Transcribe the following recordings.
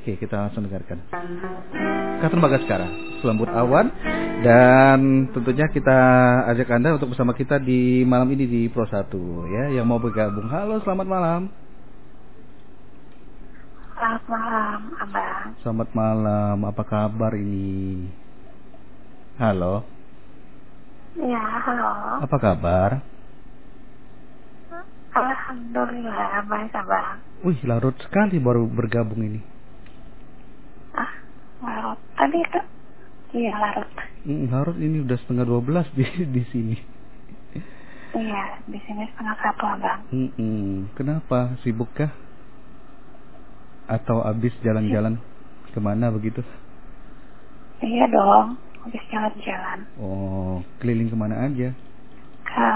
Oke, kita langsung dengarkan. Katon Bagaskara, Selembut Awan dan tentunya kita ajak Anda untuk bersama kita di malam ini di Pro 1 ya yang mau bergabung. Halo, selamat malam. Selamat malam, Abang. Selamat malam. Apa kabar ini? Halo. Ya, halo. Apa kabar? Alhamdulillah, baik, Abang. Wih, larut sekali baru bergabung ini. Tadi itu? Iya, larut. Hmm, larut ini udah setengah 12 di di sini. Iya, di sini setengah satu, Abang. Hmm, hmm. Kenapa? Sibuk kah? Atau habis jalan-jalan ke mana begitu? Iya dong, habis jalan-jalan. Oh, keliling ke mana aja? Ke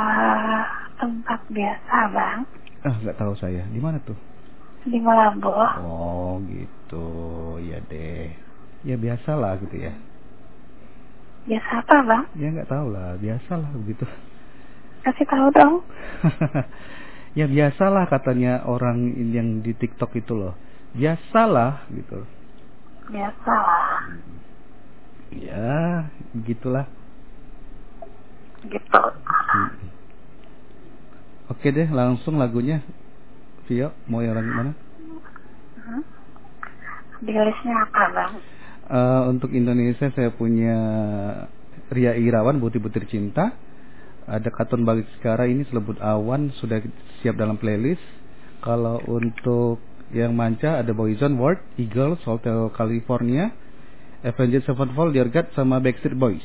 tempat biasa, Bang. Ah, nggak tahu saya. Di mana tuh? Di Malabo. Oh, gitu. Ya deh. Ya biasalah gitu ya. Biasa apa, Bang? Ya nggak tahu lah, biasalah begitu. Kasih tahu dong. ya biasalah katanya orang yang di TikTok itu loh. Biasalah gitu. Biasa lah. Ya, gitulah. Gitu. Hmm. Oke deh, langsung lagunya. Vio, mau yang mana? Hmm? Di listnya apa, Bang? Uh, untuk Indonesia saya punya Ria Irawan, Butir-Butir Cinta. Ada Katon Sekarang ini Selebut Awan sudah siap dalam playlist. Kalau untuk yang manca ada Boyzone World, Eagles, Hotel California, Avenged Sevenfold, Dear God, sama Backstreet Boys.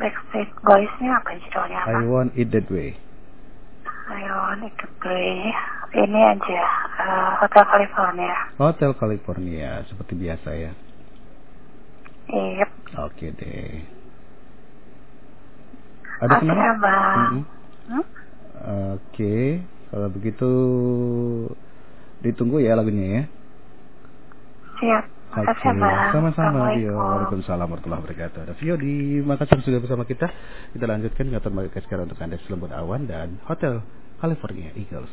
Backstreet Boys-nya apa judulnya, I? Want It That Way. Ayo, itu beli. Ini aja, eh, Hotel California. Hotel California, seperti biasa ya. Iya. Oke deh. Ada Oke, kenapa? Mm-mm. Hmm? Oke, kalau begitu ditunggu ya lagunya ya. Siap. Oke, Bang. sama-sama Vio. Waalaikumsalam warahmatullahi wabarakatuh. Ada Vio di Makassar sudah bersama kita. Kita lanjutkan ingatan Makassar sekarang untuk Anda Selembut Awan dan Hotel California Eagles.